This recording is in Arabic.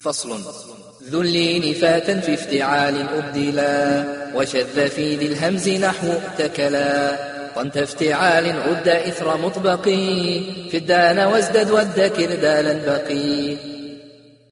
فصل. ذو اللين فاتا في افتعال أبدلا وشذ في ذي الهمز نحو اتكلا. طنت افتعال عد إثر مطبقي في الدان وازدد والذكر دالا بقي.